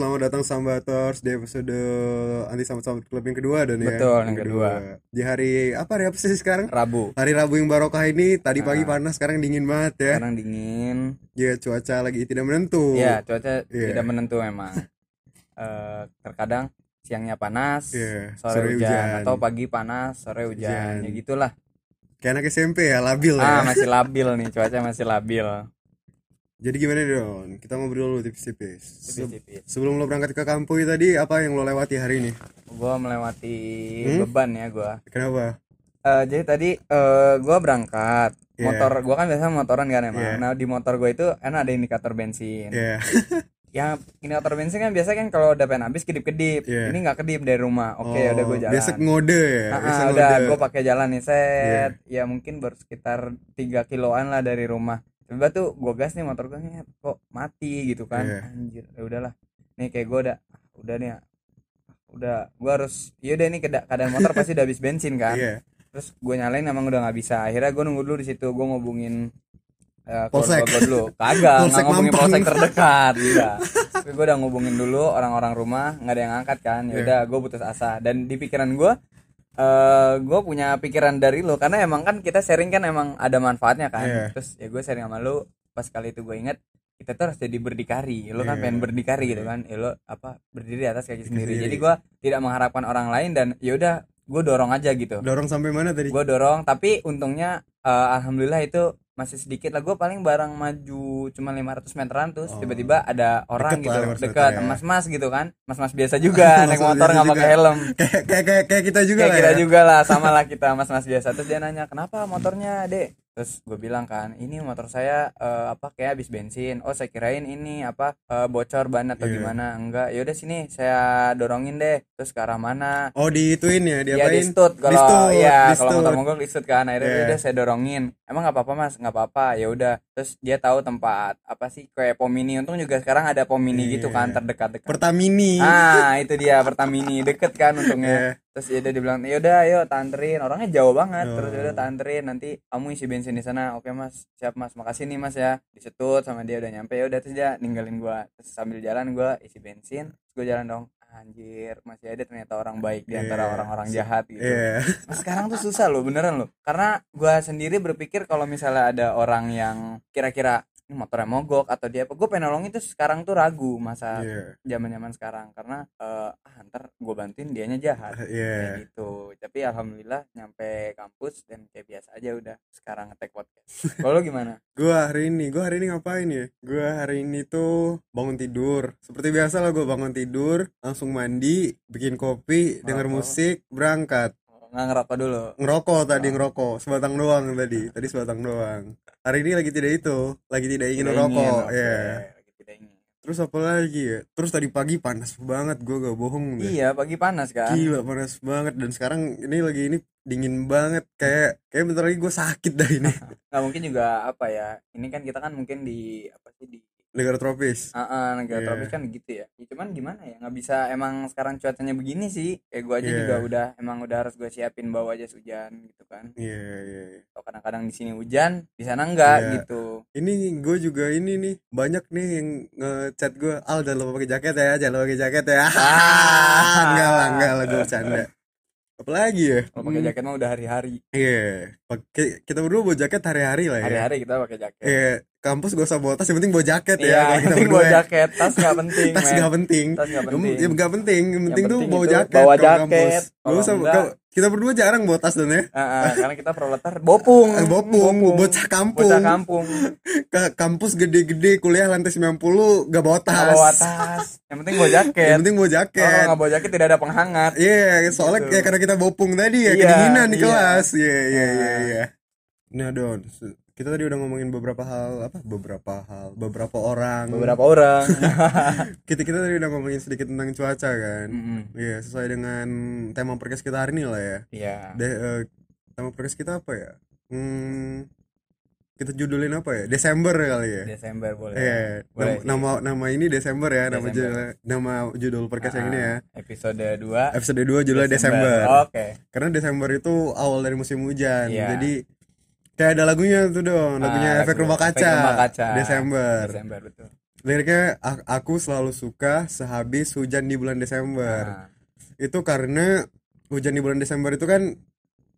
selamat datang Sambators di episode Anti Sambat Sambat Club yang kedua dan ya. Betul, yang kedua. Di hari apa hari apa sih sekarang? Rabu Hari Rabu yang barokah ini tadi pagi Ah. panas sekarang dingin banget ya. sekarang dingin Ya cuaca lagi tidak menentu. ya cuaca Iya. tidak menentu memang Eh, terkadang siangnya panas Iya, sore, sore hujan. hujan. atau pagi panas sore hujan, Hujan. ya gitulah Kayak anak SMP ya, labil ah ya. masih labil nih cuaca masih labil Jadi gimana Don? Kita ngobrol dulu tipis-tipis. Se- tipis-tipis sebelum lo berangkat ke kampus tadi apa yang lo lewati hari ini? gue melewati Hmm? beban ya gue Kenapa? Eh, jadi tadi eh gue berangkat Iya. motor gue kan biasa motoran kan emang Iya. nah di motor gue itu enak ada indikator bensin Ya. yang indikator bensin kan biasa kan kalau udah pengen habis kedip-kedip Iya. ini nggak kedip dari rumah oke Oh, udah gue jalan Biasa ngode ya. Biasa ah, udah ngode. gue pakai jalan nih set ya mungkin baru sekitar 3 kiloan lah dari rumah tiba tuh gue gas nih motor gue nih kok mati? Gitu kan. Iya. anjir ya udahlah. Nih kayak gue udah ah, udah nih ah, udah. Gue harus ya udah ini keda- keadaan motor pasti udah habis bensin kan. Iya. terus gue nyalain emang udah nggak bisa. Akhirnya gue nunggu dulu di situ. Gue ngubungin uh, Polsek. gue dulu. Kagak nggak ngubungin Mampang. polsek terdekat iya. Tapi gue udah ngubungin dulu orang-orang rumah nggak ada yang angkat kan. Ya Iya. udah gue putus asa. Dan di pikiran gue eh gue punya pikiran dari lo karena emang kan kita sharing kan emang ada manfaatnya kan Iya. terus ya gue sharing sama lo pas kali itu gue inget kita tuh harus jadi berdikari lo kan Iya. pengen berdikari gitu Iya. kan ya lo apa berdiri di atas kaki sendiri sendiri. jadi gue tidak mengharapkan orang lain dan ya udah gue dorong aja gitu Dorong sampai mana tadi? gue dorong tapi untungnya eh, alhamdulillah itu masih sedikit lah. Gue paling barang maju cuma 500 meteran terus Oh. tiba-tiba ada orang Deket lah, gitu 500 dekat ya. mas-mas gitu kan. Mas-mas biasa juga naik motor nggak pakai helm. Kayak kayak kayak kayak kita juga kayak lah kita ya. juga lah sama lah kita mas-mas biasa. Terus dia nanya kenapa motornya dek terus gue bilang kan ini motor saya eh, apa kayak habis bensin. Oh saya kirain ini apa eh, bocor ban atau Iya. gimana? Enggak. Yaudah sini saya dorongin deh. Terus ke arah mana? Oh diituin ya, Iya diapain? di stud Di kalau ya di kalau motor mogok di stud kan. Akhirnya Iya. udah saya dorongin. Emang nggak apa-apa mas? Nggak apa-apa. Ya udah. Terus dia tahu tempat apa sih kayak pom mini untung juga sekarang ada pom mini gitu Iya. kan terdekat-dekat. Pertamini. ah itu dia Pertamini. Deket kan Iya. untungnya terus ya udah dibilang ya udah ayo tanterin. Orangnya jauh banget. Terus Oh. ya udah tanterin nanti kamu isi bensin di sana. Oke mas. Siap mas. Makasih nih mas ya. Disetut sama dia udah nyampe. Ya udah terus dia ninggalin gua. Terus sambil jalan gua isi bensin. Terus gua jalan dong. Anjir masih ada ternyata orang baik di antara Iya. orang-orang jahat gitu. Iya. Nah, sekarang tuh susah loh beneran loh. Karena gua sendiri berpikir kalau misalnya ada orang yang kira-kira ini motornya mogok atau dia apa gue pengen nolongin tuh sekarang tuh ragu masa zaman zaman sekarang karena eh, ah ntar gue bantuin dianya jahat Iya. kayak gitu tapi alhamdulillah nyampe kampus dan kayak biasa aja udah sekarang ngetek podcast kalau gimana Gua hari ini, gua hari ini ngapain ya? Gua hari ini tuh bangun tidur. Seperti biasa lah gua bangun tidur, langsung mandi, bikin kopi, denger Oh. musik, berangkat. Nggak ngerokok dulu Ngerokok tadi Oh. ngerokok, sebatang doang tadi. Tadi sebatang doang. Hari ini lagi tidak itu, lagi tidak ingin Tidak ngerokok. Iya. Lagi tidak ingin. Terus apa lagi ya? Terus tadi pagi panas banget, gua gak bohong deh. iya pagi panas kan Gila panas banget dan sekarang ini lagi ini dingin banget kayak kayak bentar lagi gue sakit dah ini nggak mungkin juga apa ya ini kan kita kan mungkin di apa sih di negara tropis Ah, ah, negara Iya. tropis kan gitu ya. Ya, Cuman gimana ya nggak bisa emang sekarang cuacanya begini sih. Kayak gue aja Iya. juga udah emang udah harus gue siapin bawa jas hujan gitu kan. iya iya iya. Atau kadang-kadang di sini hujan, di sana enggak Iya. gitu. ini gue juga ini nih banyak nih yang ngechat gue al jangan lupa pakai jaket ya jangan lupa pakai jaket ya Ah. enggak lah enggak lah gue bercanda apalagi ya Kalau pakai jaket mah udah hari-hari. iya pakai kita berdua bawa jaket hari-hari lah ya Hari-hari kita pakai jaket. Iya, kampus gak usah bawa tas yang penting bawa jaket ya Iya, kalau yang kita penting bawa ya. jaket, tas nggak penting. tas nggak penting Tas Yang- penting. ya nggak penting yang penting tuh bawa jaket bawa kalau jaket. Gak Kalau usah kalau- kita berdua jarang bawa tas dan ya Ah, ah, karena kita proletar bopung. Eh, bopung, bocah kampung. Bocah kampung. ke kampus gede-gede kuliah lantai 90 gak bawa tas Nggak bawa tas. Yang penting bawa jaket. yang penting bawa Kalau jaket nggak bawa jaket tidak ada penghangat. Iya, soalnya Gitu. kayak karena kita bopung tadi ya, Iya, kedinginan di iya. kelas. Iya, iya, iya, iya. Nah, Don, kita tadi udah ngomongin beberapa hal, apa? Beberapa hal, beberapa orang. Beberapa orang. Kita kita tadi udah ngomongin sedikit tentang cuaca kan. Mm-mm. Iya, sesuai dengan tema podcast kita hari ini lah ya. Iya. De- eh, tema podcast kita apa ya? Hmm, kita judulin apa ya? Desember kali ya. Desember boleh. Iya, Boleh nama, sih. nama nama ini Desember ya, nama Desember. judul nama judul podcast yang ini ya. Ah, Episode 2 Episode 2 judulnya Desember. Oke. Karena Desember itu awal dari musim hujan. Iya. Jadi kayak ada lagunya tuh dong, lagunya Ah, efek rumah Efek kaca. Rumah Kaca. Desember. Desember betul. liriknya "A- aku selalu suka sehabis hujan di bulan Desember Nah, itu karena hujan di bulan Desember itu kan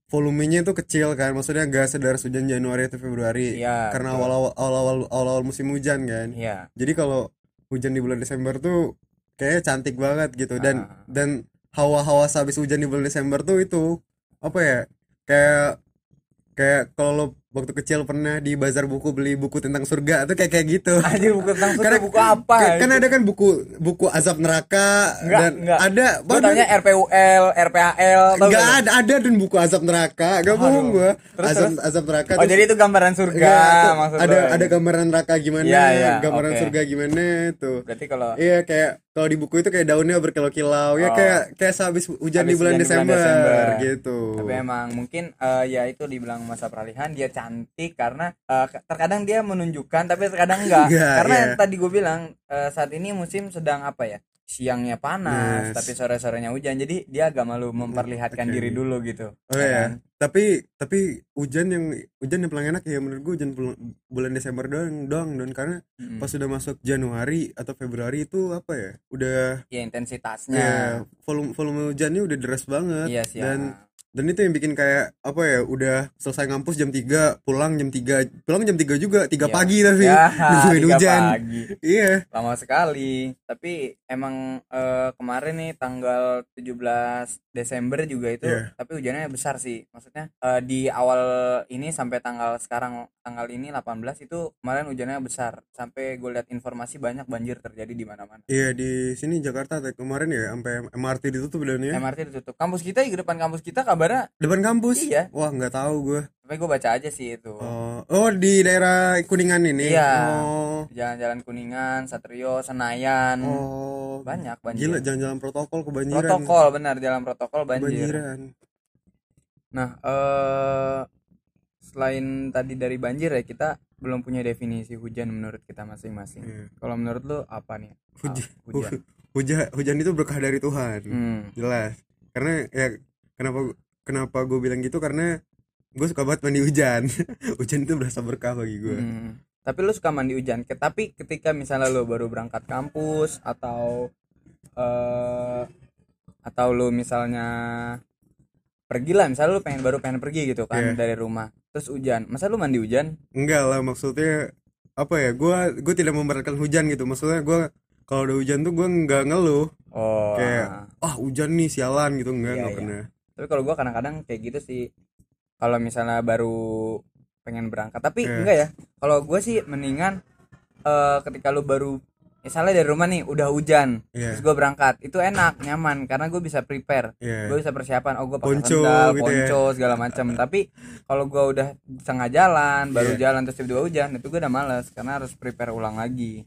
volumenya itu kecil kan maksudnya gak sederas hujan Januari atau Februari Iya, karena awal-awal awal-awal musim hujan kan iya jadi kalau hujan di bulan Desember tuh kayaknya cantik banget gitu dan Ah. dan hawa-hawa sehabis hujan di bulan Desember tuh itu apa ya kayak kayak kalau lo waktu kecil pernah di bazar buku beli buku tentang surga tuh kayak kayak gitu anjir buku tentang surga Karena- buku apa Kan- kan itu? ada kan buku buku azab neraka Enggak, dan enggak. ada Gua taunya RPUL, RPHL Enggak ada ada dan buku azab neraka gak bohong gua Terus, azab terus? azab neraka Oh terus- jadi itu gambaran surga Enggak, tuh maksud ada ada gambaran neraka gimana Iya, iya, gambaran oke. surga gimana tuh Berarti kalau iya kayak kalau di buku itu kayak daunnya berkilau-kilau ya Oh. kayak kayak sehabis hujan di Habis bulan hujan di bulan Desember, Desember. gitu tapi emang mungkin eh, ya itu dibilang masa peralihan dia cantik karena ke- terkadang dia menunjukkan tapi terkadang enggak. Enggak, karena yang tadi gue bilang eh, saat ini musim sedang apa ya? Siangnya panas Yes. tapi sore-sorenya hujan. Jadi dia agak malu memperlihatkan Oke. diri dulu gitu. oh ya kan? tapi tapi hujan yang hujan yang paling enak ya menurut gue hujan bulan, bulan Desember doang doang dan karena Mm-mm. pas udah masuk Januari atau Februari itu apa ya udah Ya intensitasnya. ya volume volume hujannya udah deras banget Iya sih. dan. Dan itu yang bikin kayak apa ya udah selesai ngampus jam 3 pulang jam 3 pulang jam 3 juga 3 Iya. pagi tapi Ya, nungguin tiga hujan. pagi. iya. Lama sekali. Tapi emang eh, kemarin nih tanggal 17 Desember juga itu Iya. tapi hujannya besar sih. Maksudnya eh, di awal ini sampai tanggal sekarang tanggal ini 18 itu kemarin hujannya besar. Sampai gue lihat informasi banyak banjir terjadi di mana-mana. Iya di sini Jakarta kemarin ya sampai MRT ditutup dan ya. MRT ditutup. Kampus kita di depan kampus kita kabarnya depan kampus? Iya. Wah nggak tahu gue tapi gue baca aja sih itu. Oh oh di daerah kuningan ini? Iya. oh. Jalan-jalan kuningan Satrio Senayan. Oh. Banyak banjir. Gila jangan-jangan protokol kebanjiran. Protokol benar jalan protokol banjir. Kebanjiran. Nah, eh selain tadi dari banjir ya kita belum punya definisi hujan menurut kita masing-masing. Iya. Kalau menurut lu apa nih? Hujan. Ah, hujan. hujan hujan itu berkah dari Tuhan. Hmm. jelas. Karena ya kenapa kenapa gue bilang gitu karena gue suka banget mandi hujan hujan itu berasa berkah bagi gue Hmm. Tapi lu suka mandi hujan. Tapi ketika misalnya lu baru berangkat kampus atau eh atau lu misalnya pergi lah, misalnya lu pengen baru pengen pergi gitu kan Iya. dari rumah. Terus hujan. Masa lu mandi hujan? enggak lah maksudnya apa ya gue gue tidak memberatkan hujan gitu maksudnya gue kalau ada hujan tuh gue nggak ngeluh Oh. Kayak, ah hujan nih sialan gitu enggak Iya, nggak iya. pernah tapi kalau gua kadang-kadang kayak gitu sih kalau misalnya baru pengen berangkat tapi Iya. enggak ya kalau gue sih mendingan eh, ketika lu baru misalnya dari rumah nih udah hujan Iya. terus gue berangkat itu enak nyaman karena gue bisa prepare Iya. gue bisa persiapan oh gue pakai Ponco sandal gitu ya. ponco segala macam tapi kalau gue udah setengah jalan baru Iya. jalan terus tiba-tiba hujan itu gue udah males karena harus prepare ulang lagi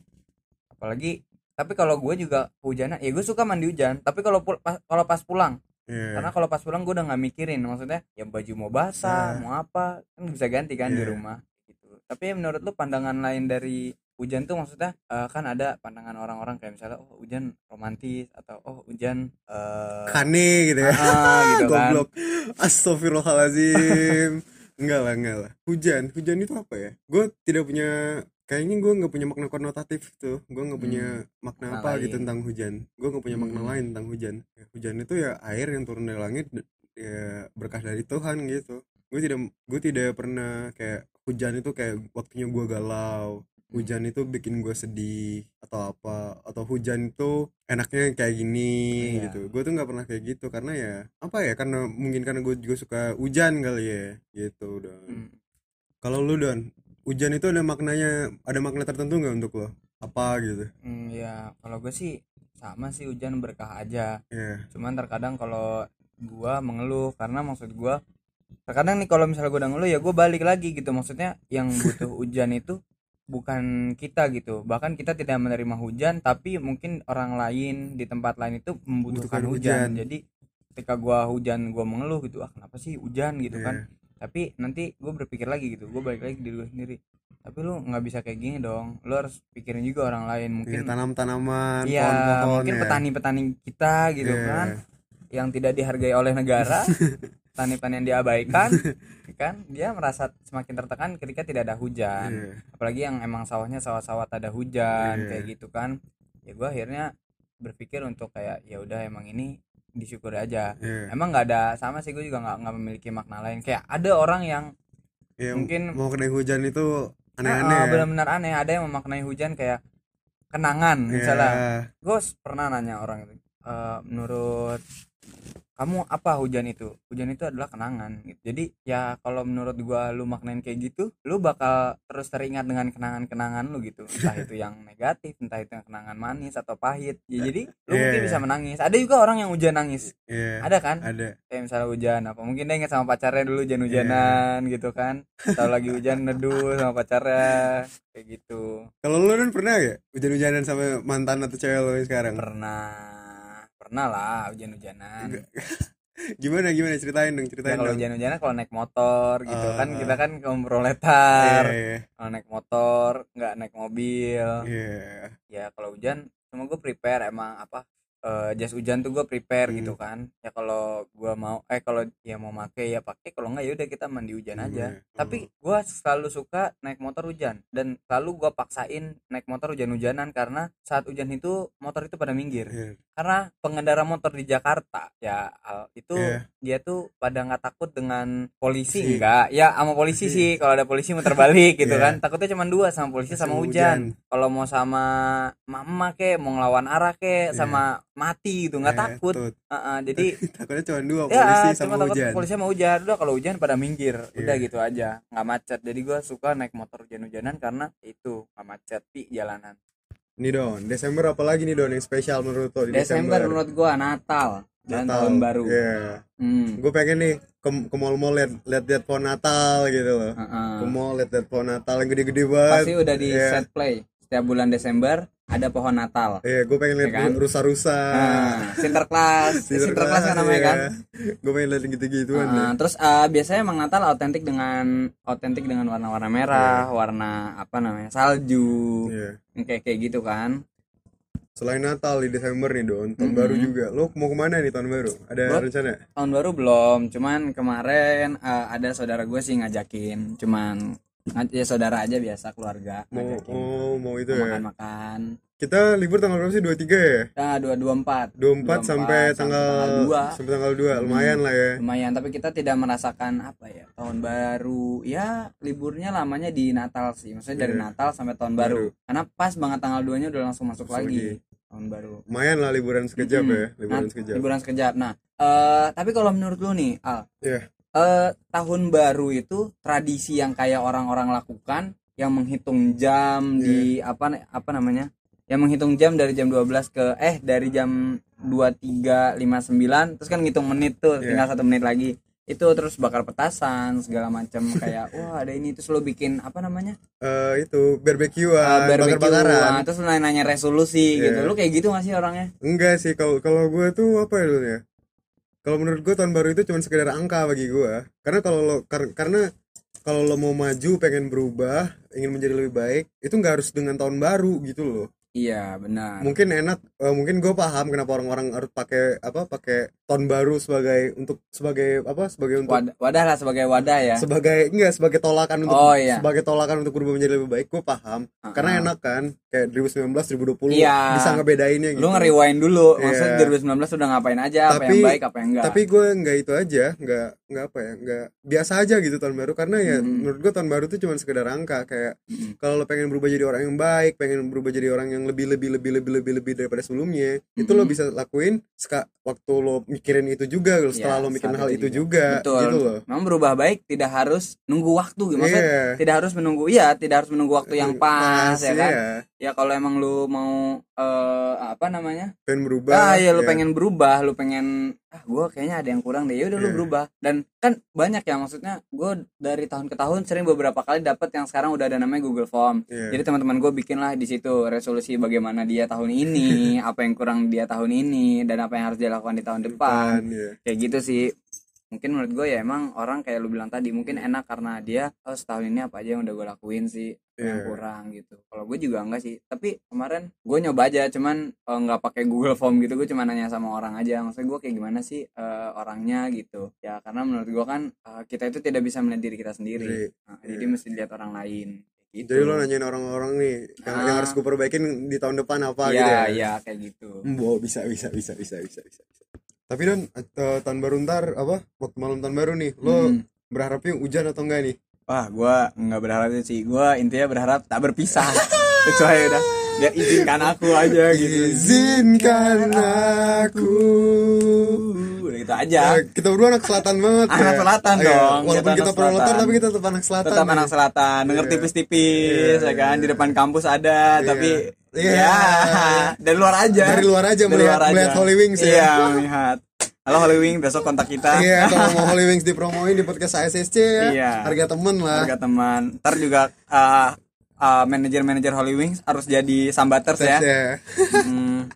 apalagi tapi kalau gue juga hujannya ya gue suka mandi hujan tapi kalau kalau pas pulang Iya. karena kalau pas pulang gue udah nggak mikirin maksudnya ya baju mau basah Nah. mau apa kan bisa ganti kan di Iya. rumah gitu. Tapi menurut lu pandangan lain dari hujan tuh maksudnya eh, kan ada pandangan orang-orang kayak misalnya oh hujan romantis atau oh hujan eh kane gitu ya. Ah, gitu kan. Goblok. Astagfirullahalazim enggak lah enggak lah. Hujan hujan itu apa ya? Gue tidak punya kayaknya gue nggak punya makna konotatif tuh gue nggak punya makna makna apa gitu lain. tentang hujan gue nggak punya makna Hmm. lain tentang hujan Ya, hujan itu ya air yang turun dari langit ya berkah dari Tuhan gitu gue tidak gue tidak pernah kayak hujan itu kayak waktunya gue galau hujan itu bikin gue sedih atau apa atau hujan itu enaknya kayak gini Iya. gitu gue tuh nggak pernah kayak gitu karena ya apa ya karena mungkin karena gue juga suka hujan kali ya gitu don Hmm. kalau lu don hujan itu ada maknanya ada makna tertentu nggak untuk lo? Apa gitu? Hmm, ya kalau gue sih sama sih hujan berkah aja. Ya cuman terkadang kalau gua mengeluh karena maksud gua terkadang nih kalau misalnya gua udah ngeluh ya gua balik lagi gitu. Maksudnya yang butuh hujan itu bukan kita gitu. Bahkan kita tidak menerima hujan tapi mungkin orang lain di tempat lain itu membutuhkan hujan. hujan. jadi ketika gua hujan gua mengeluh gitu ah kenapa sih hujan? gitu Iya. kan tapi nanti gue berpikir lagi gitu gue balik lagi di gue sendiri tapi lu nggak bisa kayak gini dong lu harus pikirin juga orang lain Iya, mungkin tanam-tanaman Iya, pohon-pohon mungkin ya. petani-petani kita gitu Iya. kan yang tidak dihargai oleh negara petani-petani yang diabaikan kan dia merasa semakin tertekan ketika tidak ada hujan Iya. apalagi yang emang sawahnya sawah-sawah tak ada hujan Iya. kayak gitu kan ya gue akhirnya berpikir untuk kayak ya udah emang ini disyukuri aja. Iya. emang nggak ada sama sih gue juga nggak nggak memiliki makna lain. Kayak ada orang yang Iya, mungkin- mau kena hujan itu aneh-aneh ya. benar-benar aneh. Ada yang memaknai hujan kayak kenangan misalnya. Gue pernah nanya orang itu "Eh, menurut kamu apa hujan itu hujan itu adalah kenangan gitu. jadi ya kalau menurut gua lu maknain kayak gitu lu bakal terus teringat dengan kenangan-kenangan lu gitu entah itu yang negatif entah itu yang kenangan manis atau pahit ya jadi lu Iya. mungkin bisa menangis ada juga orang yang hujan nangis Iya. ada kan Ada. kayak misalnya hujan apa mungkin dia ingat sama pacarnya dulu hujan-hujanan Iya. gitu kan atau lagi hujan neduh sama pacarnya kayak gitu Kalau lu kan pernah gak hujan-hujanan sama mantan atau cewek lu sekarang? pernah pernah lah hujan-hujanan. Gimana gimana? Ceritain dong, ya ceritain kalau hujan-hujanan kalau naik motor gitu kan Ah. kita kan kaum proletar Iya, iya, kalau naik motor nggak naik mobil. Iya. ya kalau hujan cuma gue prepare emang apa eh, jas hujan tuh gue prepare Hmm. gitu kan. Ya kalau gue mau eh kalau ya mau make ya pakai. Kalau nggak ya udah kita mandi hujan aja. Iya. tapi gue selalu suka naik motor hujan. Dan selalu gue paksain naik motor hujan-hujanan karena saat hujan itu motor itu pada minggir. Iya. Karena pengendara motor di Jakarta ya itu Iya. dia tuh pada nggak takut dengan polisi Si. enggak ya sama polisi sih kalau ada polisi muter balik gitu Iya. kan takutnya cuma dua sama polisi sama, Sama hujan, kalau mau sama mama ke mau ngelawan arah ke Iya. sama mati gitu nggak Eh, takut tut. Heeh, jadi Takutnya cuma dua, ya polisi cuma sama takut hujan. polisi sama hujan udah kalau hujan pada minggir udah Iya. gitu aja nggak macet jadi gua suka naik motor hujan-hujanan karena itu nggak macet di jalanan Nih Don, Desember apa lagi nih Don yang spesial menurut lo di Desember, Desember? menurut gua Natal dan Natal. tahun baru Iya. hmm. Gue pengen nih ke, ke mall-mall liat, liat, liat pohon Natal gitu loh. Heeh. Ke mall liat, liat pohon Natal yang gede-gede banget. pasti udah di Iya. set play setiap bulan Desember ada pohon Natal Iya, gue pengen liat Iya kan? rusa-rusa. nah, Sinterklas Sinterklas kan namanya kan Gue pengen liat gitu-gituan Heeh, deh. terus eh, biasanya emang Natal autentik dengan autentik dengan warna-warna merah, Iya. warna apa namanya salju, Iya. yang kayak kayak gitu kan. Selain Natal di Desember nih Don, tahun Mm-mm. baru juga. Lo mau ke mana nih tahun baru? Ada rencana? Tahun baru belum, cuman kemarin eh, ada saudara gue sih ngajakin, cuman ya saudara aja biasa keluarga Mau ngajakin oh mau itu mau ya. makan-makan. Kita libur tanggal berapa sih? 23 ya? Nah, dua dua empat. 24 sampai tanggal dua. sampai tanggal 2. Lumayan lah ya. lumayan tapi kita tidak merasakan apa ya tahun baru ya liburnya lamanya di Natal sih maksudnya dari Iya. Natal sampai tahun Baru. baru karena pas banget tanggal 2 nya udah langsung masuk Masuk lagi lagi. tahun baru Lumayan lah liburan sekejap Mm-mm. ya, liburan Nah, sekejap. liburan sekejap nah eh tapi kalau menurut lu nih Al Iya. Eh, tahun baru itu tradisi yang kayak orang-orang lakukan yang menghitung jam di Iya. apa apa namanya? Yang menghitung jam dari jam 12 ke eh dari jam 23.59 terus kan ngitung menit tuh Iya. tinggal satu menit lagi. Itu terus bakar petasan segala macam kayak wah ada ini. Terus lo bikin apa namanya? Eh, itu barbeque Uh, bakar bakaran nah, terus lo nanya resolusi Iya. gitu lu kayak gitu gak sih orangnya? Enggak sih kalau kalau gue tuh apa ya dulu ya kalau menurut gue tahun baru itu cuma sekedar angka bagi gue karena kalau lo kar- karena kalau lo mau maju pengen berubah ingin menjadi lebih baik itu nggak harus dengan tahun baru gitu loh iya benar mungkin enak eh, mungkin gue paham kenapa orang-orang harus pakai apa pakai tahun baru sebagai untuk sebagai apa sebagai untuk wadah, wadah lah sebagai wadah ya sebagai enggak sebagai tolakan untuk Oh, iya. sebagai tolakan untuk berubah menjadi lebih baik gue paham karena enak kan kayak 2019 2020 Iya. bisa ngebedainnya gitu lu nge-rewind dulu maksudnya Iya. 2019 udah ngapain aja apa Tapi- yang baik apa yang enggak tapi gue nggak itu aja nggak nggak apa ya nggak biasa aja gitu tahun baru karena ya Mhm. menurut gue tahun baru tuh cuma sekedar angka kayak Mhm. kalau lo pengen berubah jadi orang yang baik pengen berubah jadi orang yang lebih lebih lebih lebih lebih lebih daripada sebelumnya itu lo bisa lakuin seka, waktu lo mikirin itu juga setelah Iya, lo mikirin hal itu juga, betul gitu loh memang berubah baik tidak harus nunggu waktu gitu maksudnya Iya. tidak harus menunggu iya tidak harus menunggu waktu yang pas, ya kan iya. ya kalau emang lu mau eh, apa namanya pengen berubah ah ya lu ya. pengen berubah lu pengen ah gue kayaknya ada yang kurang deh ya udah lu Iya. berubah dan kan banyak ya maksudnya gue dari tahun ke tahun sering beberapa kali dapat yang sekarang udah ada namanya Google Form Iya. jadi teman-teman gue bikin lah di situ resolusi bagaimana dia tahun ini apa yang kurang dia tahun ini dan apa yang harus dia lakukan di tahun depan Depan, iya. kayak gitu sih mungkin menurut gue ya emang orang kayak lu bilang tadi mungkin enak karena dia oh setahun ini apa aja yang udah gue lakuin sih yang Iya. kurang gitu. Kalau gue juga enggak sih. Tapi kemarin gue nyoba aja cuman nggak pakai Google Form gitu gue cuma nanya sama orang aja. Maksudnya gue kayak gimana sih eh, orangnya gitu. Ya karena menurut gue kan eh, kita itu tidak bisa melihat diri kita sendiri. Jadi, Nah, jadi iya. mesti lihat orang lain. Gitu. Jadi lo nanyain orang-orang nih yang, yang Ah. harus gue perbaikin di tahun depan apa iya gitu ya? iya kayak gitu. Wow, bisa bisa bisa bisa bisa bisa. Tapi Don, eh, tahun baru ntar apa? Waktu malam tahun baru nih, lo Hmm. berharapnya hujan atau enggak nih? Wah, gua nggak berharap sih. Gua intinya berharap tak berpisah. Kecuali udah biar izinkan aku aja gitu. Izinkan aku. Udah gitu aja. Ya, kita berdua anak selatan banget Anak ya. selatan Iya, dong, Walaupun kita kita selatan. tapi kita tetap anak selatan. Tetap nih. anak selatan, denger Iya. tipis-tipis Iya, ya kan di iya. depan kampus ada, Iya. tapi Iya. ya dari luar aja. Dari luar aja Dari melihat, luar aja. melihat Holy Wings ya. Iya, melihat. Halo Holy Wing, besok kontak kita. Iya, kalau mau Holy Wings dipromoin di podcast ASSC ya. Iya. Harga temen lah. Harga teman. Ntar juga uh, uh, manajer-manajer Holy Wings harus jadi sambaters ya. Ya. Hmm.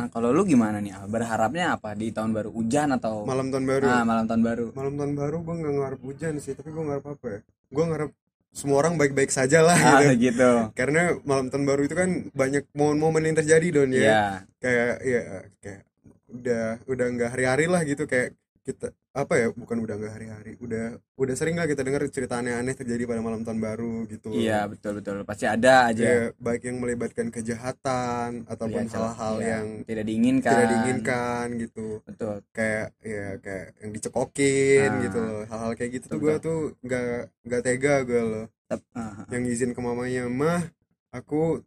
Nah kalau lu gimana nih? Berharapnya apa di tahun baru? Hujan atau Malam tahun baru. Ah, malam tahun baru? Malam tahun baru gue nggak ngarep hujan sih, tapi gue ngarep apa ya? Gue ngarep semua orang baik-baik saja lah Ah, gitu. gitu. Karena malam tahun baru itu kan banyak momen-momen yang terjadi don ya. Iya. Kayak ya kayak udah udah nggak hari-hari lah gitu kayak kita apa ya bukan udah nggak hari-hari udah udah sering lah kita dengar cerita aneh-aneh terjadi pada malam tahun baru gitu Iya betul betul. Pasti ada aja. ya baik yang melibatkan kejahatan ataupun Iya, hal-hal iya, yang tidak diinginkan. tidak diinginkan gitu Betul. kayak ya kayak yang dicekokin Ah. gitu loh hal-hal kayak gitu tuh Betul, gue tuh nggak nggak tega gue loh Tep- ah, ah. yang izin ke mamanya mah aku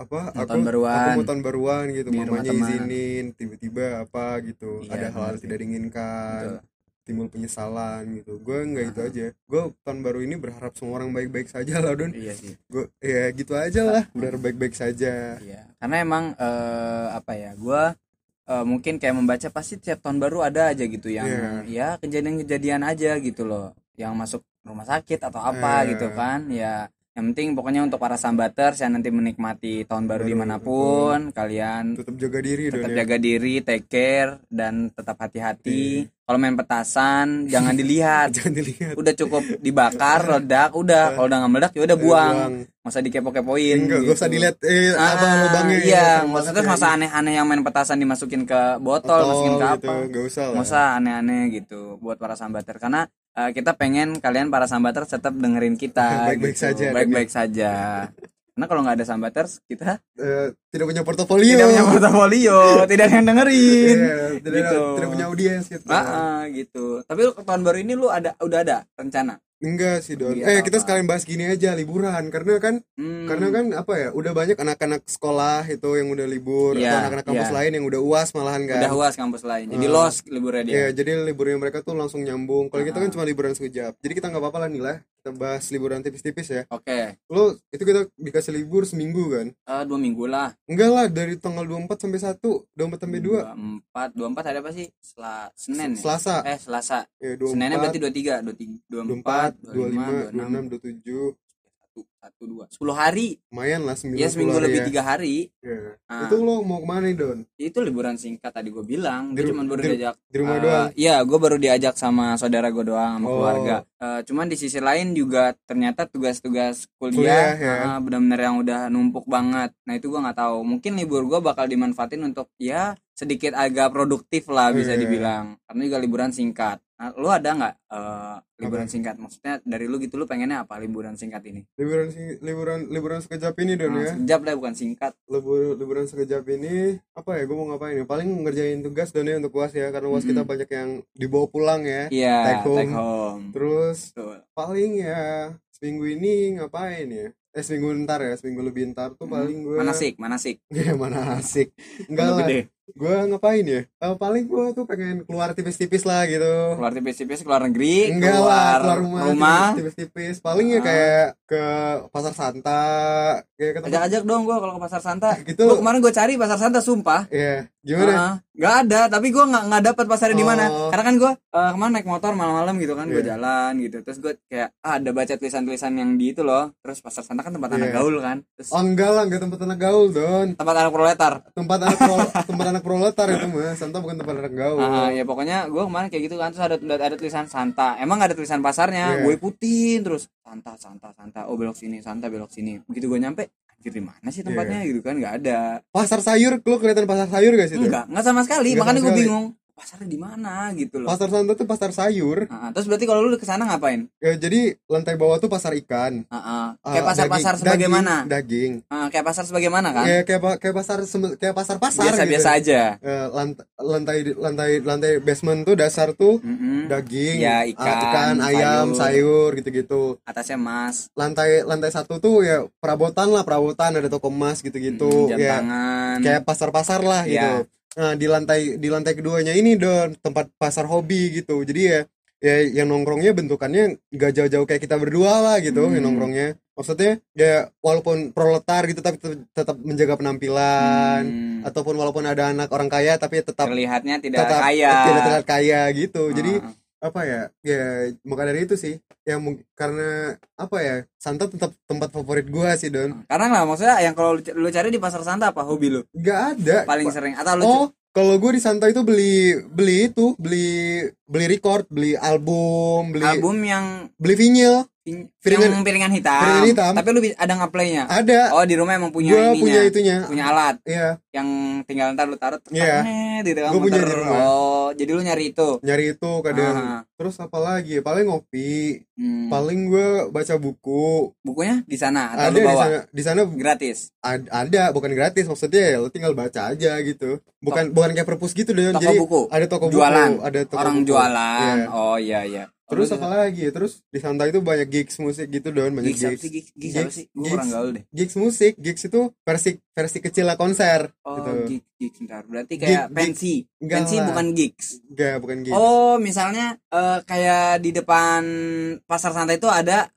apa Mau aku tahun baruan. aku mau tahun baruan gitu Di mamanya teman. izinin tiba-tiba apa gitu Iya, ada hal benar sih. tidak diinginkan Betul. timbul penyesalan gitu gue nggak itu Ah. aja gue tahun baru ini berharap semua orang baik-baik saja lah don Iya sih. gue ya gitu aja lah berharap baik-baik saja Iya. Karena emang eh, apa ya? Gua eh, mungkin kayak membaca pasti tiap tahun baru ada aja gitu yang ya kejadian-kejadian aja gitu loh. Yang masuk rumah sakit atau apa Iya. gitu kan. Ya yang penting pokoknya untuk para sambaters yang nanti menikmati tahun baru Baru, di mana pun kalian tetap jaga diri tetap ya jaga diri, take care dan tetap hati-hati. Iya. Kalau main petasan jangan dilihat. jangan dilihat udah cukup dibakar, ledak, udah. Kalau udah nggak meledak ya udah buang. Masa dikepo-kepoin. enggak gak usah gitu. dilihat eh apa Ah, lubangnya ya, iya, serem maksudnya ya. masa aneh-aneh yang main petasan dimasukin ke botol, Botol masukin ke gitu, apa? nggak usah Nggak usah aneh-aneh gitu buat para sambater karena eh, kita pengen kalian para sambater tetap dengerin kita Baik-baik gitu. saja, baik-baik saja. Karena kalau nggak ada sambaters kita Eh, tidak punya portofolio tidak punya portofolio, tidak ada yang dengerin. Iya, tidak, Gitu. tidak punya audiens gitu Ah, ah, gitu. Tapi lu ke tahun baru ini lu ada udah ada rencana? Enggak sih don Iya, eh kita apa? sekalian bahas gini aja liburan karena kan Hmm, karena kan apa ya udah banyak anak-anak sekolah itu yang udah libur Iya, atau anak-anak kampus iya. lain yang udah uas malahan kan udah uas kampus lain. Jadi Ah. los liburnya dia. Iya, jadi liburnya mereka tuh langsung nyambung. Kalau kita kan Ah. cuma liburan sekejap. Jadi kita nggak apa-apa lah nih lah. Kita bahas liburan tipis-tipis ya. Oke, Lo itu kita dikasih libur seminggu kan? eh, dua minggu lah. Enggak lah, dari tanggal 24 sampai 1, 24 sampai 2. dua empat dua empat ada apa sih Sela, Senin ya? Selasa. eh Selasa Ya, 24, Seninnya berarti dua tiga dua tiga dua empat 24, dua lima 25, dua enam 26, 27. Satu satu dua sepuluh hari Lumayan lah seminggu. ya seminggu 10 hari lebih ya. tiga hari Iya. Ah. Itu lo mau ke mana nih, Don? itu liburan singkat tadi gue bilang gue cuma baru di ru- diajak Di rumah eh, doang. iya gue baru diajak sama saudara gue doang sama Oh. keluarga Eh, cuman di sisi lain juga ternyata tugas-tugas Kuliah, kuliah, ya. ah, benar-benar yang udah numpuk banget nah itu gue nggak tahu mungkin libur gue bakal dimanfaatin untuk ya sedikit agak produktif lah bisa Iya. dibilang karena juga liburan singkat nah, lu ada nggak eh, liburan Apa? singkat maksudnya dari lu gitu lu pengennya apa liburan singkat ini Liburan sing- liburan liburan sekejap ini, Don nah, ya. sekejap lah bukan singkat libur liburan sekejap ini apa ya gue mau ngapain ya paling ngerjain tugas don ya untuk uas ya karena uas Mm-mm. kita banyak yang dibawa pulang ya iya Take home. take home terus Betul. paling ya seminggu ini ngapain ya eh seminggu ntar ya seminggu lebih ntar tuh Hmm. paling gue manasik manasik ya mana asik enggak Lu lah gede gue ngapain ya? Eh, paling gue tuh pengen keluar tipis-tipis lah gitu. Keluar tipis-tipis keluar negeri enggak lah keluar rumah, rumah. tipis-tipis. Paling ya Ah. kayak ke pasar Santa kayak ke tempat ajak-ajak dong gua kalau ke pasar Santa. Gitu. Gua kemarin gue cari pasar Santa sumpah. Ya gimana? Ah, nggak ada tapi gue nggak nggak dapat pasarnya di mana. Oh. karena kan gue kemarin naik motor malam-malam gitu kan gue Iya. jalan gitu. Terus gue kayak ah, ada baca tulisan-tulisan yang di itu loh. Terus pasar Santa kan tempat anak Iya. gaul kan. Terus oh enggak lah enggak tempat anak gaul don. Tempat anak proletar. Tempat anak tempat anak anak proletar itu mah Santa bukan tempat anak gaul. Ah, ya pokoknya gue kemarin kayak gitu kan terus ada ada tulisan Santa. Emang gak ada tulisan pasarnya Iya. gue ikutin terus Santa Santa Santa oh belok sini Santa belok sini. Begitu gue nyampe anjir di mana sih tempatnya? Gitu kan nggak ada. Pasar sayur lu kelihatan pasar sayur gak sih tuh? enggak enggak sama sekali Nggak makanya gue bingung pasarnya di mana gitu loh pasar Santa tuh pasar sayur Ah, terus berarti kalau lu ke sana ngapain ya, jadi lantai bawah tuh pasar ikan Ah, ah. Ah, kayak pasar-pasar daging- sebagaimana daging. Ah, kayak pasar sebagaimana kan Ya, kayak kayak pasar kayak pasar pasar biasa-biasa aja Eh, lant- lantai lantai lantai basement tuh dasar tuh Mm-mm. daging, Ya, ah, ikan, ayam, sayur gitu-gitu. atasnya emas Lantai lantai satu tuh ya perabotan lah, perabotan ada toko emas gitu-gitu. Mm, jam ya tangan kayak pasar-pasar lah Ya. Nah, di lantai di lantai keduanya ini don tempat pasar hobi gitu. Jadi ya ya yang nongkrongnya bentukannya nggak jauh-jauh kayak kita berdua lah gitu Hmm. yang nongkrongnya. Maksudnya ya walaupun proletar gitu tapi tetap, menjaga penampilan Hmm. ataupun walaupun ada anak orang kaya tapi tetap terlihatnya tidak tetap kaya tidak terlihat kaya gitu. Jadi Ah. Apa ya ya maka dari itu sih ya mung- karena apa ya Santa tetap tempat favorit gua sih Don. Karena lah maksudnya yang kalau lu, lu cari di pasar Santa apa hobi lu? Nggak ada. Paling Pa- sering atau lu oh kalau gue di Santa itu beli beli itu beli beli record beli album beli album yang beli vinyl Piringan- yang piringan hitam, piringan hitam. tapi lu ada ngeplaynya. Ada. Oh di rumah emang punya ininya punya itunya. punya alat. Iya. Yang tinggal ntar lu taruh Iya. yeah. gitu kan Gua punya di rumah. oh jadi lu nyari itu? Nyari itu kadang. Ah. terus apa lagi? Paling ngopi. Hmm. paling gue baca buku. Bukunya di sana atau ada lu di bawa? sana. Di sana gratis? Ad- ada. Bukan gratis maksudnya ya lo tinggal baca aja gitu. Bukan bukan kayak perpus gitu deh toko jadi buku? ada toko jualan? buku ada toko orang buku. jualan? Iya. oh iya iya terus apa lagi terus di Santa itu banyak gigs musik gitu don. Banyak gigs gigs. gigs, gigs Gigs- gigs. deh. gigs musik. Gigs itu versi versi kecil lah konser oh gitu. gigs gigs bentar berarti kayak Gig- pensi Enggak pensi lah. bukan gigs. Enggak bukan gigs. Oh, misalnya eh, kayak di depan pasar santai itu ada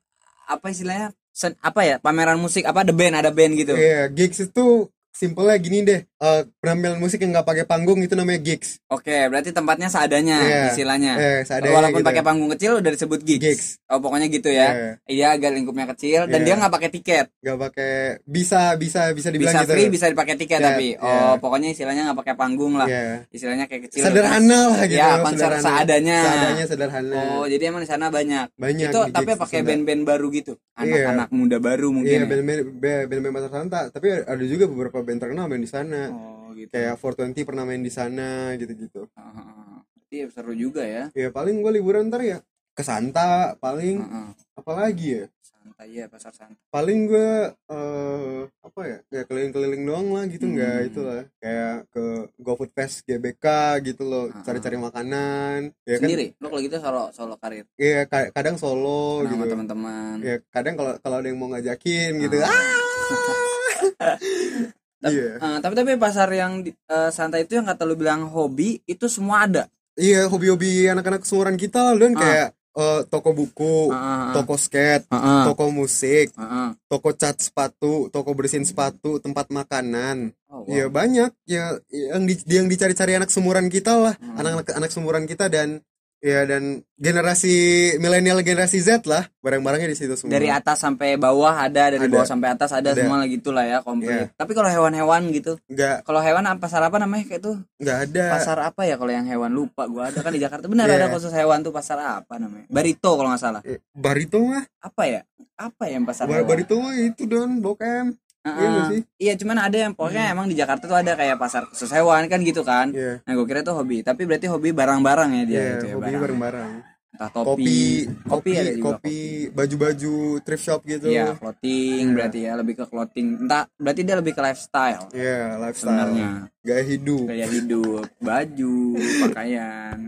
apa istilahnya? Sen- apa ya? Pameran musik apa? The band, ada band gitu. Iya, gigs itu simpelnya gini deh eh, penampilan musik yang nggak pakai panggung itu namanya gigs Oke, berarti tempatnya seadanya Iya. istilahnya. eh seadanya Walaupun gitu. pakai panggung kecil udah disebut gigs. Gigs. Oh, pokoknya gitu ya. Iya, Iya, agak lingkupnya kecil dan Iya. dia nggak pakai tiket. nggak pakai bisa bisa bisa dibilang Bisa gitu free, bisa dipakai tiket Iya, tapi. iya. Oh, pokoknya istilahnya nggak pakai panggung lah. Iya. Istilahnya kayak kecil. sederhana lah gitu Ya, konser seadanya. seadanya sederhana Oh, jadi emang di sana banyak. banyak itu tapi pakai band-band baru gitu. Iya. Anak-anak muda baru mungkin. iya ya? band-band band- band-band tapi ada juga beberapa band terkenal main di sana Oh, gitu. kayak 420 pernah main di sana gitu-gitu Heeh. Iya seru juga ya. ya paling gue liburan ntar ya ke Santa paling Heeh. apalagi ya Santai ya pasar santai. paling gue eh apa ya kayak keliling-keliling doang lah gitu nggak Hmm. itu lah kayak ke GoFood Fest GBK gitu loh Ah. cari-cari makanan ya kan Sendiri. Lo kalau gitu solo solo karir iya ka- kadang solo Kenal gitu teman-teman. ya kadang kalau kalau ada yang mau ngajakin gitu Ah. ah Tapi- iya Eh, tapi tapi pasar yang eh, santai itu yang kata lu bilang hobi itu semua ada. iya hobi-hobi anak-anak seumuran kita lah dan Ah. kayak eh, toko buku Heeh. toko skate Heeh. toko musik Heeh. toko cat sepatu toko bersihin sepatu tempat makanan Oh, wow. Ya banyak ya yang di, yang dicari-cari anak seumuran kita lah, Hmm. anak-anak anak seumuran kita dan ya dan generasi milenial generasi Z lah, barang-barangnya di situ semua. Dari atas sampai bawah ada, dari Ada. bawah sampai atas ada, Ada. semua lah gitu lah ya komplit. Iya. Tapi kalau hewan-hewan gitu, Enggak kalau hewan apa pasar apa namanya kayak tuh? enggak ada. Pasar apa ya kalau yang hewan lupa gua ada kan di Jakarta benar Iya. ada khusus hewan tuh pasar apa namanya? Barito kalau nggak salah. Eh, Barito mah, Apa ya? Apa ya yang pasar Bar- hewan? Barito mah itu don bokem. Heeh. Iya sih? Hmm. Iya cuman ada yang pokoknya emang di Jakarta tuh ada kayak pasar khusus hewan kan gitu kan. Iya. Nah gue kira itu hobi, tapi berarti hobi barang-barang ya dia Iya, gitu ya hobi barang. bareng-bareng. Entah Kopi, topi, kopi, ada juga kopi, baju-baju thrift shop gitu. Iya, clothing Iya. berarti ya lebih ke clothing. Entah berarti dia lebih ke lifestyle Iya, lifestyle. sebenarnya. Gaya hidup. Gaya hidup, baju, pakaian.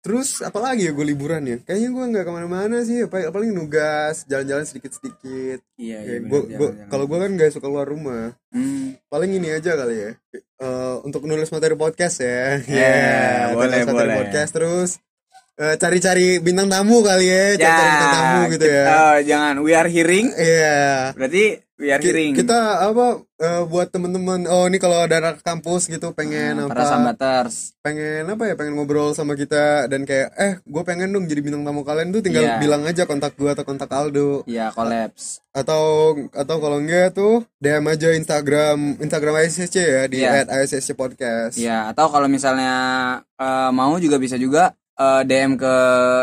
Terus apalagi ya gue liburan ya? Kayaknya gue nggak ke mana-mana sih, paling nugas, jalan-jalan sedikit-sedikit. Iya, iya. Ya, gua, jangan. kalau gue kan gak suka keluar rumah. Hmm, Paling ini aja kali ya. Eh, untuk nulis materi podcast ya. Ya, Yeah, boleh, nulis materi boleh. podcast terus eh, cari-cari bintang tamu kali ya, cari-cari bintang tamu gitu ya. oh, jangan we are hearing. Iya. Berarti Ki- hearing. kita apa eh, buat temen-temen oh ini kalau ada anak kampus gitu pengen Nah, apa? para sambaters pengen apa ya? Pengen ngobrol sama kita dan kayak eh gue pengen dong jadi bintang tamu kalian. Tuh tinggal Iya. bilang aja kontak gue atau kontak Aldo. Ya collapse atau atau kalau enggak tuh DM aja Instagram Instagram ISSC ya di Iya. @ISSC podcast. Ya atau kalau misalnya eh, mau juga bisa juga eh, DM ke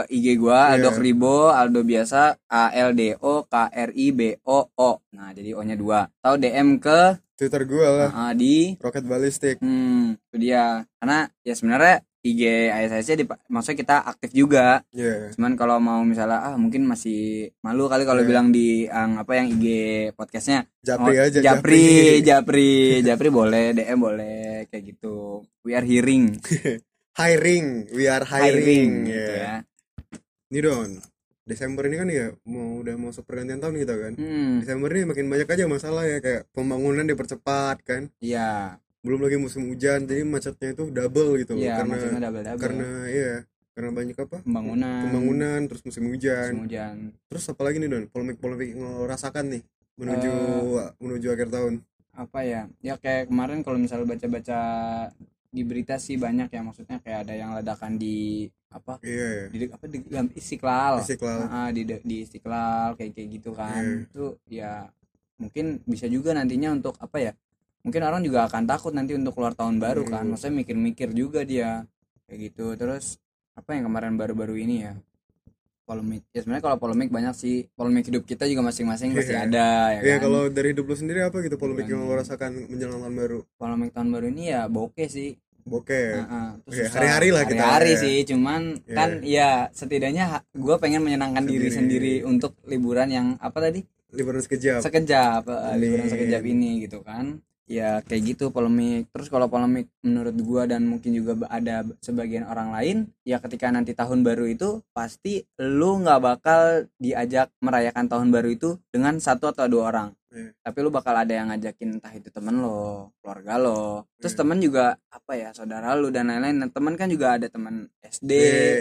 IG gua Iya. Aldo Kribo Aldo biasa A L D O K R I B O O. Nah jadi O nya dua. Atau DM ke Twitter gue lah. Eh, di Rocket Ballistic hmm itu dia. Karena ya sebenarnya IG ISSC di, maksudnya kita aktif juga. Ya cuman kalau mau misalnya ah mungkin masih malu kali kalau Iya. bilang di yang apa yang IG podcastnya. Japri Oh, aja Japri Japri. Japri. Boleh DM boleh kayak gitu. We are hearing hiring we are hiring, hiring ya. gitu ya. Ini Don Desember ini kan ya mau udah masuk pergantian tahun kita kan. Hmm. Desember ini makin banyak aja masalah ya kayak pembangunan dipercepat kan. Iya. Belum lagi musim hujan jadi macetnya itu double gitu loh iya karena double double karena iya karena banyak apa? Pembangunan. Pembangunan terus musim hujan. Musim hujan. Terus apa lagi nih don? Polemik-polemik yang lo rasakan nih menuju Eh. menuju akhir tahun. Apa ya? Ya kayak kemarin kalau misalnya baca-baca di berita sih banyak ya maksudnya kayak ada yang ledakan di apa iya di apa di dalam istiqlal Istiqlal. Ah, di di istiqlal kayak kayak gitu kan Iya. itu ya mungkin bisa juga nantinya untuk apa ya mungkin orang juga akan takut nanti untuk keluar tahun baru kan Hmm. maksudnya mikir-mikir juga dia kayak gitu terus apa yang kemarin baru-baru ini ya polemik ya sebenarnya kalau polemik banyak sih polemik hidup kita juga masing-masing pasti Iya. ada ya Iya kan kalau dari hidup lo sendiri apa gitu polemik yang lo rasakan menjelang tahun baru polemik tahun baru ini ya bokeh sih bokeh Heeh, terus Oke, susah. hari-hari lah kita hari-hari ya. sih cuman Iya. kan ya setidaknya gue pengen menyenangkan diri Sendiri. sendiri untuk liburan yang apa tadi liburan sekejap sekejap eh, Amin. liburan sekejap ini gitu kan ya kayak gitu polemik. Terus kalau polemik menurut gua dan mungkin juga ada sebagian orang lain ya ketika nanti tahun baru itu pasti lu nggak bakal diajak merayakan tahun baru itu dengan satu atau dua orang Iya. tapi lu bakal ada yang ngajakin entah itu temen lo keluarga lo. Terus Iya. temen juga apa ya saudara lu dan lain-lain. Nah, temen kan juga ada temen SD D,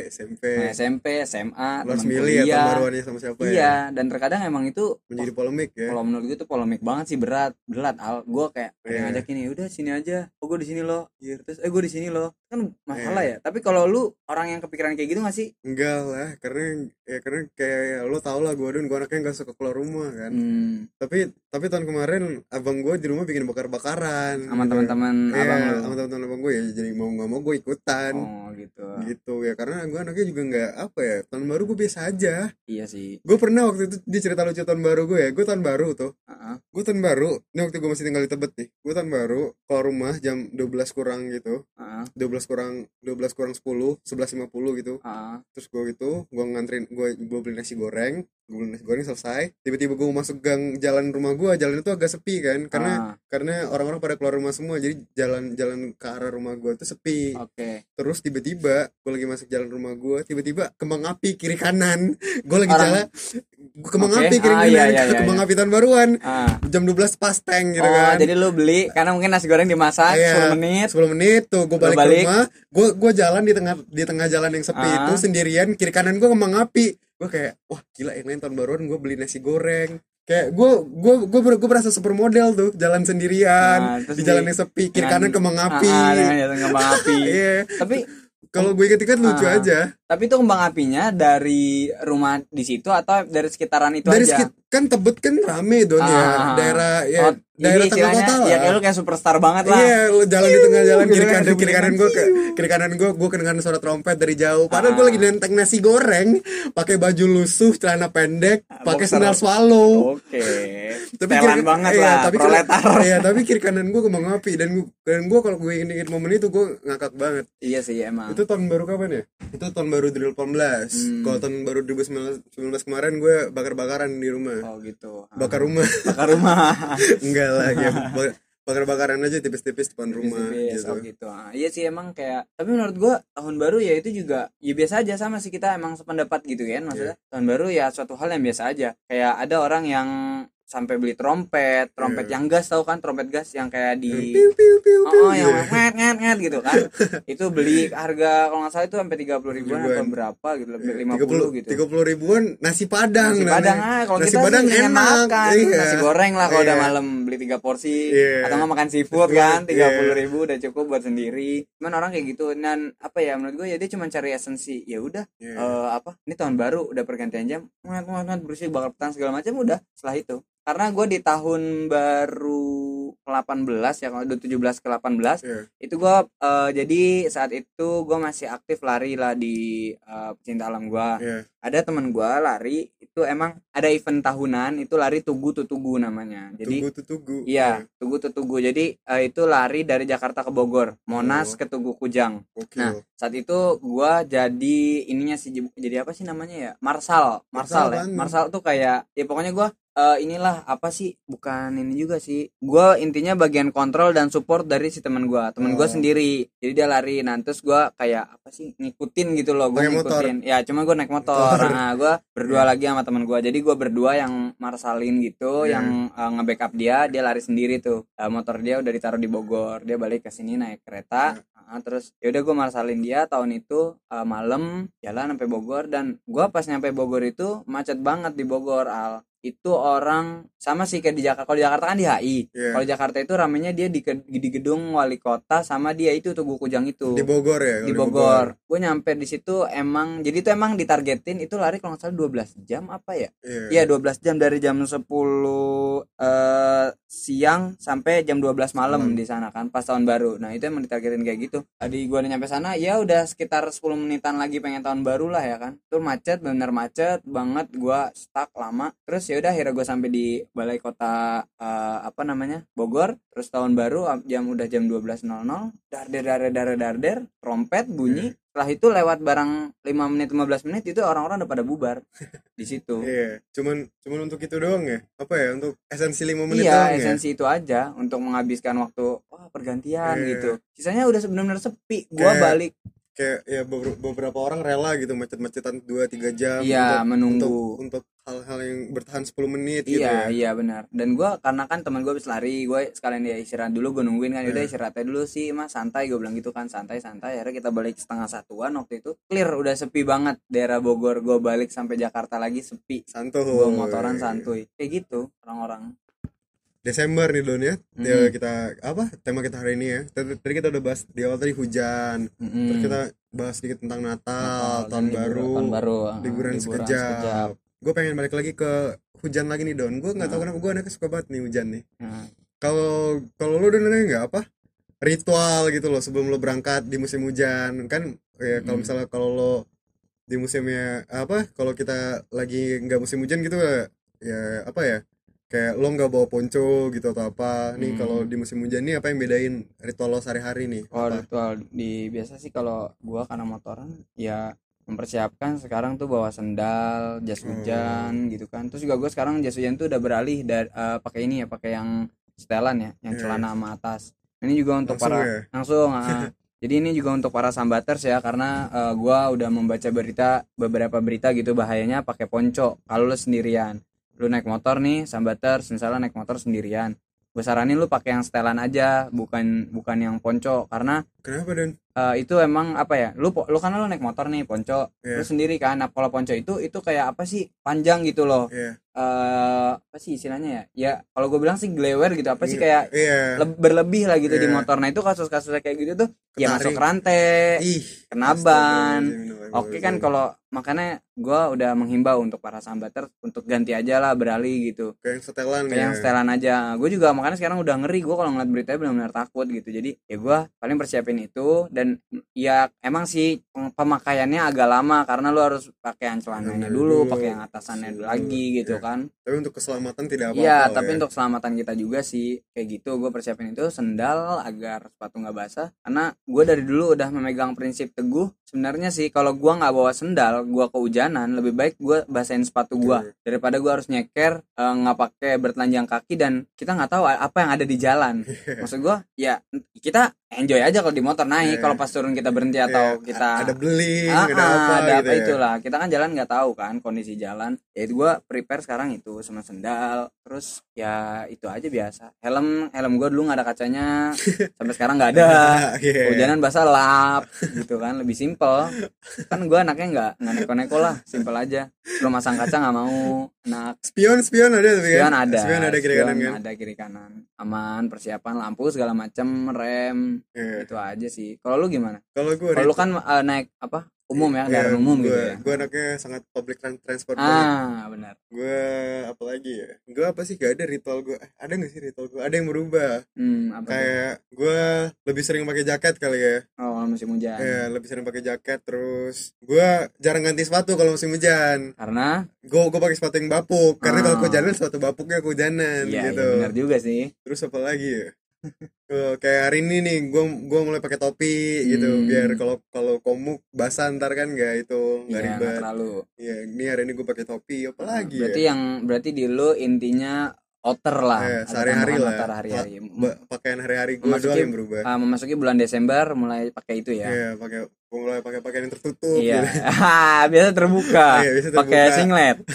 SMP nah, SMP SMA lo harus temen milih ya kuliah. baruannya sama siapa ya? Iya dan terkadang emang itu menjadi polemik ya. kalau menurut gue tuh polemik banget sih berat berat al. Gue kayak yang Iya. ngajak ini udah sini aja. Oh gue di sini loh. Terus eh gue di sini loh. Kan masalah Iya. ya. Tapi kalau lu orang yang kepikiran kayak gitu gak sih? Enggak lah karena ya karena kayak lo tau lah gue don gue anaknya nggak suka keluar rumah kan. Hmm, tapi tapi tahun kemarin abang gue di rumah bikin bakar bakaran sama teman-teman Iya, abang lu? sama teman-teman abang gue ya jadi mau nggak mau gue ikutan. Oh gitu. Gitu ya. Karena gue anaknya juga nggak apa ya tahun baru gue biasa aja. Iya sih. Gue pernah waktu itu dia cerita lucu tahun baru gue ya. Gue tahun baru tuh. Heeh. gue tahun baru ini waktu gue masih tinggal di tebet nih. Gue tahun baru keluar rumah jam 12 kurang gitu. Heeh. 12 kurang 12 kurang 10 11.50 gitu. Heeh. terus gue gitu gue nganterin gue gue beli nasi goreng gue nasi goreng selesai tiba-tiba gue masuk gang jalan rumah gue jalan itu agak sepi kan karena Ah, karena orang-orang pada keluar rumah semua jadi jalan jalan ke arah rumah gue itu sepi oke terus tiba-tiba gue lagi masuk jalan rumah gue tiba-tiba kembang api kiri kanan gue lagi Orang- jalan gua kembang Oke. api kiri Ah, kanan iya, iya, iya, kembang iya. api tahun baruan Ah. jam 12 pas tank gitu oh kan jadi lu beli karena mungkin nasi goreng dimasak Iya. 10 menit 10 menit tuh gue balik, balik. ke rumah gue gue jalan di tengah di tengah jalan yang sepi Ah. itu sendirian kiri kanan gue kembang api gue kayak wah gila yang lain tahun baruan gue beli nasi goreng. Kayak gue gue gue ber- gue berasa super model tuh jalan sendirian Ah, terus di jalan yang sepi kiri kanan kembang api. Ah, ah, dengan jalan kembang api. Iya. Tapi kalau gue inget-inget lucu Ah. aja. Tapi itu kembang apinya dari rumah di situ atau dari sekitaran itu dari aja? sekit kan tebet kan rame don ya Ah. daerah ya Oh, daerah tengah kota lah ya kayak lu kayak superstar banget lah Iya, lu jalan di tengah jalan kiri kan, kanan kiri kanan gue ke kiri kanan gue gue kedengaran suara trompet dari jauh. Padahal gue Ah. lagi nenteng nasi goreng, pakai baju lusuh, celana pendek, Ah, pakai sandal swallow. oke Tapi setelan kiri- banget iya, lah tapi kiri- proletar Iya, tapi kiri kanan gue kembang api dan gue dan gue kalau gue inget momen itu gue ngakak banget. iya sih emang Itu tahun baru kapan ya? Itu tahun baru 2018. Hmm. Kalau tahun baru 2019 kemarin gue bakar-bakaran di rumah. Oh gitu Bakar rumah. bakar rumah Enggak lah, ya. Ba- bakar-bakaran aja tipis-tipis depan rumah Tipis-tipis, gitu. oh gitu Ah, iya sih emang kayak tapi menurut gua tahun baru ya itu juga ya biasa aja sama sih kita emang sependapat gitu kan maksudnya Iya. tahun baru ya suatu hal yang biasa aja kayak ada orang yang sampai beli trompet trompet Iya. yang gas tau kan trompet gas yang kayak di piu piu piu piu Oh, yang gitu. nget nget nget gitu kan. itu beli harga kalau nggak salah itu sampai 30 ribuan atau Ribuan. berapa gitu, lebih Iya, 50 gitu. tiga puluh ribuan nasi padang Nasi padang ah, kalau nasi kita padang sih enak makan iya. nasi goreng lah kalau udah Iya. malam beli tiga porsi Iya. atau nggak makan seafood kan Iya. tiga puluh ribu udah cukup buat sendiri. Cuman orang kayak gitu dan apa ya menurut gue ya dia cuma cari esensi ya udah Iya. eh, apa ini tahun baru udah pergantian jam ngat ngat ngat bersih bakal petang segala macam udah setelah itu karena gue di tahun baru 18 ya kalau udah 17 ke 18 Iya. itu gua eh, jadi saat itu gua masih aktif lari lah di eh, pecinta alam gua Iya. ada teman gua lari itu emang ada event tahunan itu lari tugu tutugu namanya jadi tugu tuh tugu iya tugu tutugu jadi eh, itu lari dari Jakarta ke Bogor Monas Oh. ke Tugu Kujang oke Nah, saat itu gua jadi ininya sih jadi apa sih namanya ya Marsal Marsal, ya? Marsal tuh kayak ya pokoknya gua eh, inilah apa sih? Bukan ini juga sih. Gua intinya bagian kontrol dan support dari si teman gua. Teman Oh. sendiri. Jadi dia lari. Nah terus gua kayak apa sih ngikutin gitu loh. Gua Pakai motor? ngikutin. Ya cuma gua naik motor. Motor. nah gua berdua Iya. lagi sama teman gua. Jadi gua berdua yang marsalin gitu Iya. yang eh, nge-backup dia. Dia lari sendiri tuh. Eh, motor dia udah ditaruh di Bogor. Dia balik ke sini naik kereta. Iya. Ah, terus ya udah gue marsalin dia tahun itu eh, malam jalan sampai Bogor. Dan gua pas nyampe Bogor itu macet banget di Bogor al itu orang sama sih kayak di Jakarta kalau di Jakarta kan di HI Iya. kalau di Jakarta itu ramenya dia di, di gedung wali kota sama dia itu Tugu Kujang itu. Di Bogor ya di kalau Bogor. Gue nyampe di situ emang jadi itu emang ditargetin itu lari kalau nggak salah 12 jam apa ya? Iya. Iya 12 jam dari jam 10 eh siang sampai jam 12 malam Malam. di sana kan pas tahun baru. Nah, itu emang ditargetin kayak gitu. Tadi gua udah nyampe sana ya udah sekitar 10 menitan lagi pengen tahun baru lah ya kan. Itu macet bener macet banget gua stuck lama. Terus ya udah akhirnya gua sampai di balai kota eh, apa namanya? Bogor. Terus tahun baru am- jam udah jam 12.00 darder darder darder darder trompet bunyi. Setelah itu lewat barang 5 menit 15 menit itu orang-orang udah pada bubar di situ. iya cuman cuman untuk itu doang ya? Apa ya? Untuk esensi lima menit iya doang ya? esensi itu aja. Untuk menghabiskan waktu wah pergantian Iya. gitu. Sisanya udah sebenarnya sepi. Gua Kayak- balik. kayak ya beber- beberapa orang rela gitu macet-macetan 2-3 jam iya untuk, menunggu. untuk untuk hal-hal yang bertahan 10 menit gitu iya ya? iya benar. Dan gua karena kan teman gua habis lari gue sekalian dia istirahat dulu gue nungguin kan. Udah Iya. istirahatnya dulu sih mas. Santai gue bilang gitu kan. Santai santai. Akhirnya kita balik setengah satuan waktu itu. Clear udah sepi banget. Daerah Bogor gue balik sampai Jakarta lagi sepi. Santuy. Gue motoran santuy. Kayak gitu orang-orang. Desember nih Don ya. Mhm. Ya, kita apa? Tema kita hari ini ya. Tadi, tadi kita udah bahas di awal tadi hujan. Mm-mm. terus kita bahas sedikit tentang Natal, Natal tahun baru tahun baru. Ah, liburan, sekejap, gue pengen balik lagi ke hujan lagi nih Don. Gue nggak tahu Nah. kenapa gue anaknya suka banget nih hujan nih. Nah, kalau kalau lu Don ada nggak apa? Ritual gitu loh sebelum lo berangkat di musim hujan. Kan ya kalau Mm. misalnya kalau lo di musimnya apa kalau kita lagi nggak musim hujan gitu ya, apa ya kayak lo nggak bawa ponco gitu atau apa. Nih Hmm. kalau di musim hujan nih apa yang bedain ritual lo sehari-hari nih? Apa? Ritual di biasa sih kalau gua karena motoran ya mempersiapkan sekarang tuh bawa sendal, jas Oh. hujan gitu kan. Terus juga gue sekarang jas hujan tuh udah beralih dari eh, pakai ini ya, pakai yang setelan ya, yang Iya. celana sama atas. Ini juga untuk Langsung para ya? langsung ah. Jadi ini juga untuk para sambaters ya karena eh, gua udah membaca berita beberapa berita gitu bahayanya pakai ponco kalau lu sendirian. Lu naik motor nih sambaters misalnya naik motor sendirian. Gue saranin lu pakai yang setelan aja, bukan bukan yang ponco karena kenapa Dan eh, itu emang apa ya? Lu lu kan lu naik motor nih ponco. Iya. lu sendiri kan? Nah kalau ponco itu itu kayak apa sih? Panjang gitu loh. Iya. eh apa sih istilahnya ya? Ya kalau gue bilang sih glewer gitu. Apa sih Iya, kayak iya. le- berlebih lah gitu di Iya. motor. Nah itu kasus-kasus kayak gitu tuh ya Ketarik. masuk rantai ih kena ban astagfirullahaladzim. oke kan kalau makanya gue udah menghimbau untuk para sambater untuk ganti aja lah beralih gitu. Kayak yang setelan kayak yang ya. setelan aja. Gue juga makanya sekarang udah ngeri gue kalau ngeliat beritanya benar-benar takut gitu. Jadi ya gue paling persiapin itu dan ya emang sih pem- pemakaiannya agak lama karena lu harus pakai yang celananya dulu dulu, pakai yang atasannya dulu, lagi gitu ya. kan tapi untuk keselamatan tidak apa-apa lah tapi ya. untuk keselamatan kita juga sih kayak gitu. Gue persiapin itu sendal agar sepatu nggak basah. Karena gue dari dulu udah memegang prinsip teguh. Sebenarnya sih kalau gue nggak bawa sendal, gue kehujanan, lebih baik gue basahin sepatu gue daripada gue harus nyeker eh, nggak pakai bertelanjang kaki dan kita nggak tahu apa yang ada di jalan. Maksud gue, ya kita enjoy aja kalau di motor naik. Iya. Kalau pas turun kita berhenti atau Iya, kita ada beling Ah, ada ah, apa ada gitu apa ya. itulah kita kan jalan nggak tahu kan kondisi jalan ya itu gue prepare sekarang itu sama sendal terus ya itu aja biasa. Helm helm gue dulu nggak ada kacanya. Sampai sekarang nggak ada. Iya. hujanan basah lap gitu kan. Lebih simpel. Kan gue anaknya nggak nggak neko-neko lah. Simpel aja. Lo masang kaca nggak mau. Anak spion spion ada tapi spion kan ada. Spion ada kiri spion kanan kan? ada kiri kanan. Aman persiapan lampu segala macam rem. Iya. itu aja sih. Kalau lu gimana? Kalau gue kalau lu kan eh, naik apa umum ya kendaraan umum gitu ya. gue anaknya sangat public tran- transport banget ah benar. Gue apa lagi ya? Gue apa sih? Gak ada ritual gue Eh, ada gak sih ritual gue ada yang berubah. Hmm apa kayak gue lebih sering pakai jaket kali ya. Oh musim hujan. Ya lebih sering pakai jaket terus gue jarang ganti sepatu kalau musim hujan. Karena? Gue gue pakai sepatu yang bapuk. Karena kalau Ah. kehujanan sepatu bapuknya kehujanan iya gitu. iya benar juga sih. Terus apa lagi ya Eh, kayak hari ini nih gue gua mulai pakai topi gitu Hmm. biar kalau kalau komuk basah ntar kan nggak itu nggak iya ribet terlalu Iya, ini hari ini gue pakai topi apa lagi berarti ya? yang berarti di lu intinya outer lah Ada sehari-hari lah. hari-hari Ba- pakaian hari-hari gue Memasuki- doang yang berubah. Ah, memasuki bulan Desember mulai pakai itu ya Iya, pakai mulai pakai pakaian yang tertutup. iya gitu. biasa terbuka Iya, biasa pakai terbuka. singlet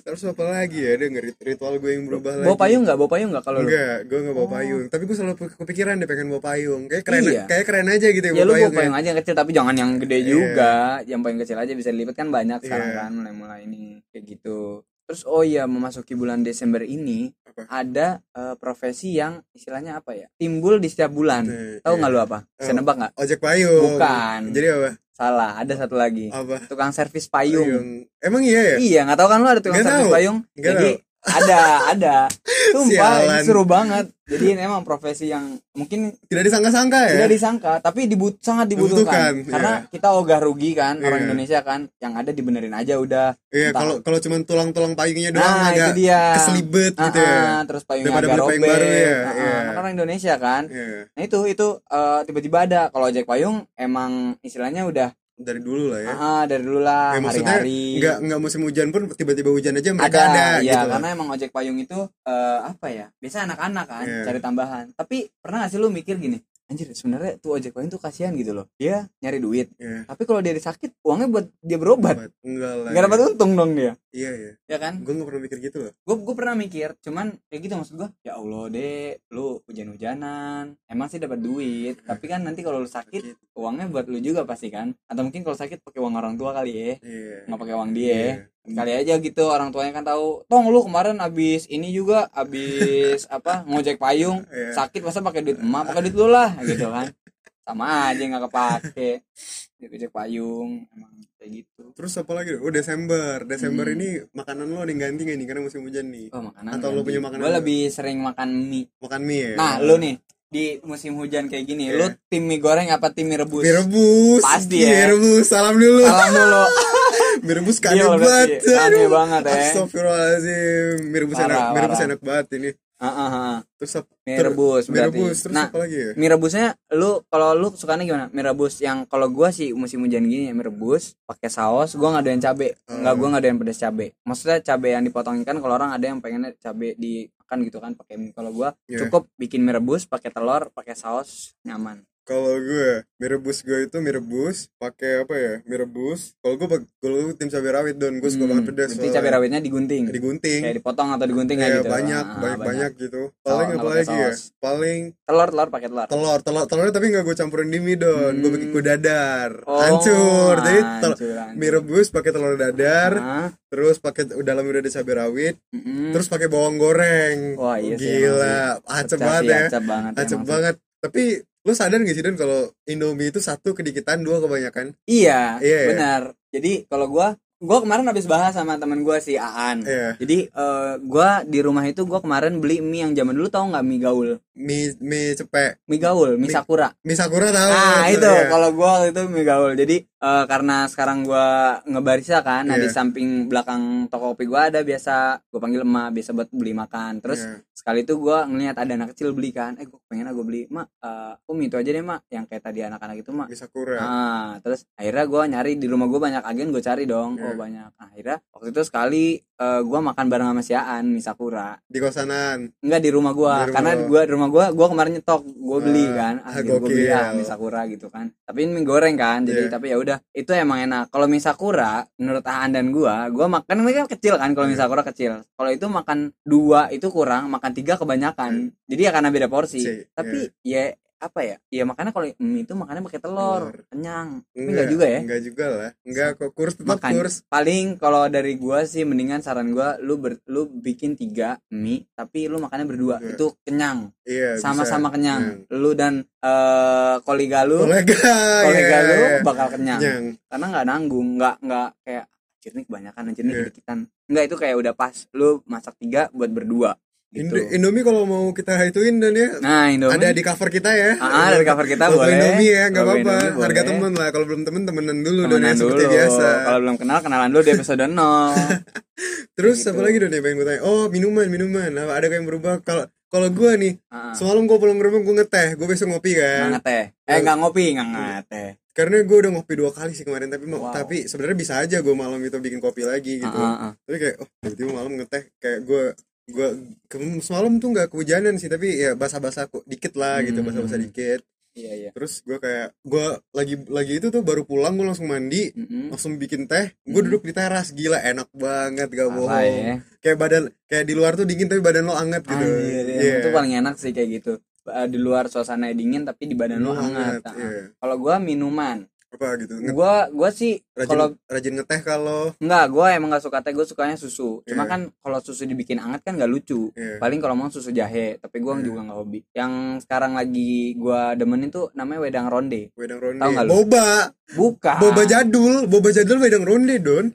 Terus apa lagi ya? Rit- ritual gue yang berubah lagi? bawa payung nggak bawa payung nggak kalau lu Enggak, gue nggak bawa Oh. payung. Tapi gue selalu kepikiran deh pengen bawa payung. Kayak keren, Iya. kayak keren aja gitu ya, ya lu bawa ya. payung aja yang kecil tapi jangan yang gede Iya. juga yang payung kecil aja bisa dilipat kan banyak sekarang Iya. kan mulai-mulai ini kayak gitu terus oh iya memasuki bulan Desember ini Apa? ada eh, profesi yang istilahnya apa ya timbul di setiap bulan Nih, tahu iya. nggak lu apa bisa Oh. nebak nggak Ojek payung. Bukan. Jadi apa? salah ada satu lagi Apa? tukang servis payung Emang iya ya? iya nggak tahu kan lu ada tukang servis tahu. payung Nggak jadi ada ada sumpah Sialan. seru banget jadi ini emang profesi yang mungkin Tidak disangka-sangka ya? tidak disangka tapi dibut sangat dibutuhkan, Dibutuhkan, karena iya. kita ogah rugi kan orang Iya. Indonesia kan yang ada dibenerin aja udah Iya, Entah. kalau kalau cuma tulang-tulang payungnya doang nah agak itu dia keselibet Ah, gitu ya. terus payungnya Daripada agak robek payung baru ya, Ah, ah, iya. kan orang Indonesia kan Iya, nah itu itu eh, tiba-tiba ada kalau ojek payung emang istilahnya udah dari dulu lah ya. ah, dari dulu lah Ya, maksudnya hari-hari nggak nggak musim hujan pun tiba-tiba hujan aja mereka ada, ada, ya gitu. karena emang ojek payung itu eh, apa ya biasa anak-anak kan Iya. cari tambahan tapi pernah gak sih lu mikir gini anjir sebenarnya tuh ojek payung tuh kasihan gitu loh. Dia nyari duit. Iya. tapi kalau dia sakit uangnya buat dia berobat. Enggak lah. nggak dapat untung dong dia. Iya iya. ya kan? Gue nggak pernah mikir gitu loh. gue gue pernah mikir cuman kayak gitu maksud gue ya allah deh lu hujan-hujanan. Emang sih dapat duit. Tapi kan nanti kalau lu sakit. uangnya buat lu juga pasti kan. Atau mungkin kalau sakit pakai uang orang tua kali ya. Iya. nggak pakai uang dia. Iya. Kali aja gitu orang tuanya kan tahu tong lu kemarin abis ini juga abis apa ngojek payung Iya. sakit masa pakai duit emak pakai duit lu lah gitu kan sama aja nggak kepake ngojek payung emang kayak gitu Terus apa lagi? Oh Desember. Desember Hmm. ini makanan lo ada yang ganti nggak nih karena musim hujan nih. oh makanan Atau lu punya makanan gue lebih sering makan mie Makan mie ya. nah lu nih di musim hujan kayak gini lu Iya. tim mie goreng apa tim mie rebus Mie rebus. Pasti Mie ya. rebus. Salam dulu. salam dulu Mie rebus Iya, banget. aneh Aduh. banget ya Astagfirullahaladzim. Mie rebus Parah, enak. Mie rebus parah. enak banget ini. Ah, ah, ah. Terus mie ter- rebus Mie rebus. Terus nah apa lagi ya? mie rebusnya lu kalau lu sukanya gimana mie rebus yang kalau gua sih musim hujan gini ya mie rebus pakai saus gua nggak doyan cabe nggak Hmm. gua nggak doyan pedas cabe maksudnya cabe yang dipotongin kan kalau orang ada yang pengennya cabe dimakan gitu kan pakai mie kalau gua Iya. cukup bikin mie rebus pakai telur pakai saus nyaman Kalau gue, mie rebus gue itu mie rebus pakai apa ya? Mie rebus. Kalau gue kalau gue tim cabai rawit don, gue suka Hmm, banget pedas. berarti cabai rawitnya digunting digunting. kayak dipotong atau digunting Iya, kayak gitu banyak, Ah, banyak, banyak gitu. Paling apa lagi ya? Paling telur telur pakai telur telur, telur, telurnya tapi nggak gue campurin di mie don, gue Hmm. bikin gue dadar, Oh, hancur. Jadi hancur, hancur. mie rebus pakai telur dadar, Ah, terus pakai dalamnya udah ada cabai rawit, mm-mm. terus pakai bawang goreng. Wah, iya sih, Gila, acep banget ya. banget Acep sih. banget. Tapi lu sadar gak sih don kalau Indomie itu satu kedikitan, dua kebanyakan? Iya, Iya, iya. benar. Jadi kalau gua gua kemarin habis bahas sama temen gua si Aan. Iya. Jadi eh, gua di rumah itu gua kemarin beli mie yang zaman dulu tau nggak mie gaul? Mie mie cepek, Mie gaul, mie, Mie- sakura. mie sakura tahu. Nah, itu iya. kalau gua waktu itu mie gaul. Jadi eh, karena sekarang gua ngebarisa kan, nah Iya. di samping belakang toko kopi gua ada biasa gua panggil emak biasa buat beli makan. Terus Iya. sekali itu gua ngeliat ada anak kecil beli kan, eh gua pengen gua beli, "Mak, eh, um itu aja deh, Mak." Yang kayak tadi anak-anak itu, Mak. mie sakura. Ah, terus akhirnya gue nyari di rumah gue banyak agen gue cari dong. Iya. Oh banyak. Nah, akhirnya waktu itu sekali eh, gua makan bareng sama si Aan mie sakura. Di kosanan? Enggak di rumah gua. Di rumah karena gua. di rumah gua gua kemarin nyetok. Gua beli Ah, kan. ah, Anjir, gua beli ah, mie sakura gitu kan. Tapi ini mie goreng kan. Jadi Iya. tapi ya udah. Itu emang enak. Kalau mie sakura menurut Aan dan gua gua makan mereka kecil kan. Kalau mie Iya. sakura kecil. Kalau itu makan dua itu kurang. Makan tiga kebanyakan. Jadi ya karena beda porsi. Si, tapi ya apa ya? Ya makanya kalau mie itu makannya pakai telur Telur. kenyang. Tapi enggak juga ya? enggak juga lah. Enggak kok kurs tetap makan. kurs. Paling kalau dari gua sih mendingan saran gua lu ber, lu bikin tiga mie tapi lu makannya berdua. Iya. itu kenyang. Iya sama-sama kenyang. Lu dan eh kolega lu kolega kolega iya, lu iya. bakal kenyang. Kenyang. Karena nggak nanggung nggak nggak kayak anjir nih kebanyakan anjir nih Iya. kedikitan nggak itu kayak udah pas lu masak tiga buat berdua gitu. Indo- Indomie kalau mau kita ituin dan ya. Nah Indomie. Ada di cover kita ya. Ah, ada di cover kita boleh. Indomie ya nggak apa-apa. Harga temen lah. Kalau belum temen temenan dulu dan ya dulu. seperti biasa. Kalau belum kenal kenalan dulu di episode 0 terus Kayak apa gitu. lagi dong nih pengen gue tanya? Oh minuman minuman. Apa ada yang berubah? Kalau kalau gue nih Ah, semalam gue pulang ke rumah gue ngeteh. Gue besok ngopi kan? Nggak teh eh nggak ngopi nggak ngeteh. Karena gue udah ngopi dua kali sih kemarin tapi Wow. tapi sebenarnya bisa aja gue malam itu bikin kopi lagi gitu. Ah, ah, ah. tapi kayak oh tiba-tiba malam ngeteh. Kayak gue gue ke- semalam tuh nggak kehujanan sih tapi ya basah-basah kok dikit lah gitu Hmm. basah-basah dikit iya iya terus gue kayak gue lagi lagi itu tuh baru pulang gue langsung mandi Mm-mm. langsung bikin teh gue Hmm. duduk di teras gila enak banget gak bohong ya? kayak badan kayak di luar tuh dingin tapi badan lo anget gitu Anjir, ya, Iya. itu paling enak sih kayak gitu di luar suasana dingin tapi di badan Lo hangat Ah. iya. kalau gua minuman apa gitu gua gua sih rajin kalau rajin ngeteh kalau enggak gua emang gak suka teh gua sukanya susu. Cuma Iya. kan kalau susu dibikin hangat kan gak lucu. Iya. paling kalau mau susu jahe tapi gua Iya. juga nggak hobi. Yang sekarang lagi gua demen itu namanya wedang ronde. Wedang ronde. Tahu nggak lu? boba. Bukan. Boba jadul. Boba jadul wedang ronde don.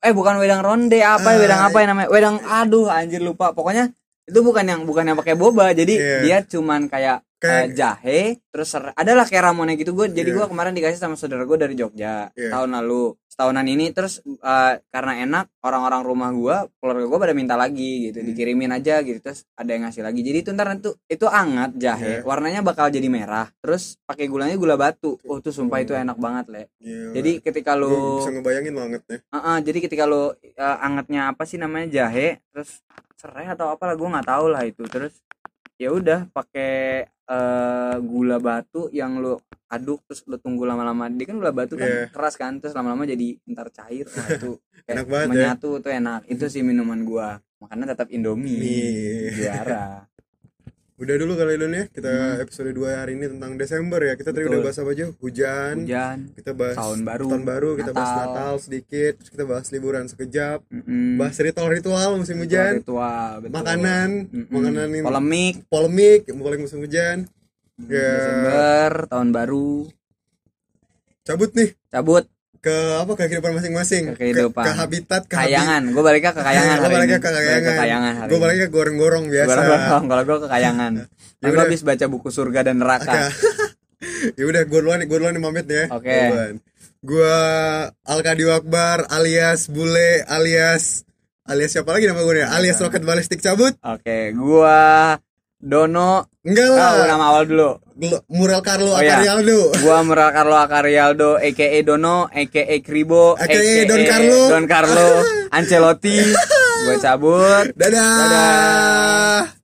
Eh bukan wedang ronde apa ya? Ah, wedang apa yang namanya? Wedang aduh anjir lupa. Pokoknya itu bukan yang bukan yang pakai boba. Jadi Iya. dia cuman kayak Kayak- eh, jahe terus ser- adalah kayak ramonnya gitu gue jadi Iya. gue kemarin dikasih sama saudara gue dari Jogja Iya. tahun lalu setahunan ini terus eh, karena enak orang-orang rumah gue keluarga gue pada minta lagi gitu Hmm. dikirimin aja gitu terus ada yang ngasih lagi jadi itu ntar itu itu anget jahe Iya. warnanya bakal jadi merah terus pakai gulanya gula batu oh tuh sumpah itu enak banget le Gila. jadi ketika lu bisa ngebayangin banget ya Heeh, jadi ketika lo eh, angetnya apa sih namanya jahe terus serai atau apalah gue nggak tahu lah itu terus ya udah pakai eh, gula batu yang lo aduk terus lo tunggu lama-lama dia kan gula batu kan Iya. keras kan terus lama-lama jadi ntar cair nah itu kayak Enak banget ya. menyatu tuh enak itu sih minuman gua makanya tetap Indomie Mie. juara udah dulu kali Don ya. Kita Hmm. episode 2 hari ini tentang Desember ya. Kita tadi Betul. udah bahas apa aja? Hujan. Hujan. Kita bahas tahun baru. tahun baru kita bahas Natal. Sedikit. Terus kita bahas liburan sekejap. Mm-mm. bahas ritual-ritual musim Ritual- hujan. ritual, betul. makanan. Mm-mm. makanan ini polemik. Polemik polemik musim hujan. Ya. Desember tahun baru. Cabut nih. Cabut ke apa ke kehidupan masing-masing. Ke kehidupan. ke, habitat ke habi- kayangan gue baliknya ke kayangan baliknya ke Balik kayangan. ke kayangan gue ini. baliknya gorong-gorong biasa. Gorong-gorong, kalau gue ke kayangan. Ya gue udah. habis baca buku surga dan neraka. Ya udah gue duluan gue duluan nih pamit ya. Oke. Gue Alkadio Akbar alias Bule alias alias siapa lagi nama gue nih? Alias roket balistik cabut. Oke gua Dono. Enggak ah, lah. nama awal dulu. Mural Carlo Oh, iya. Akarialdo gua Mural Carlo Acarialdo aka Dono aka Kribo AKA Don Carlo. Don Carlo Ancelotti. Gua cabut. Dadah. Dadah.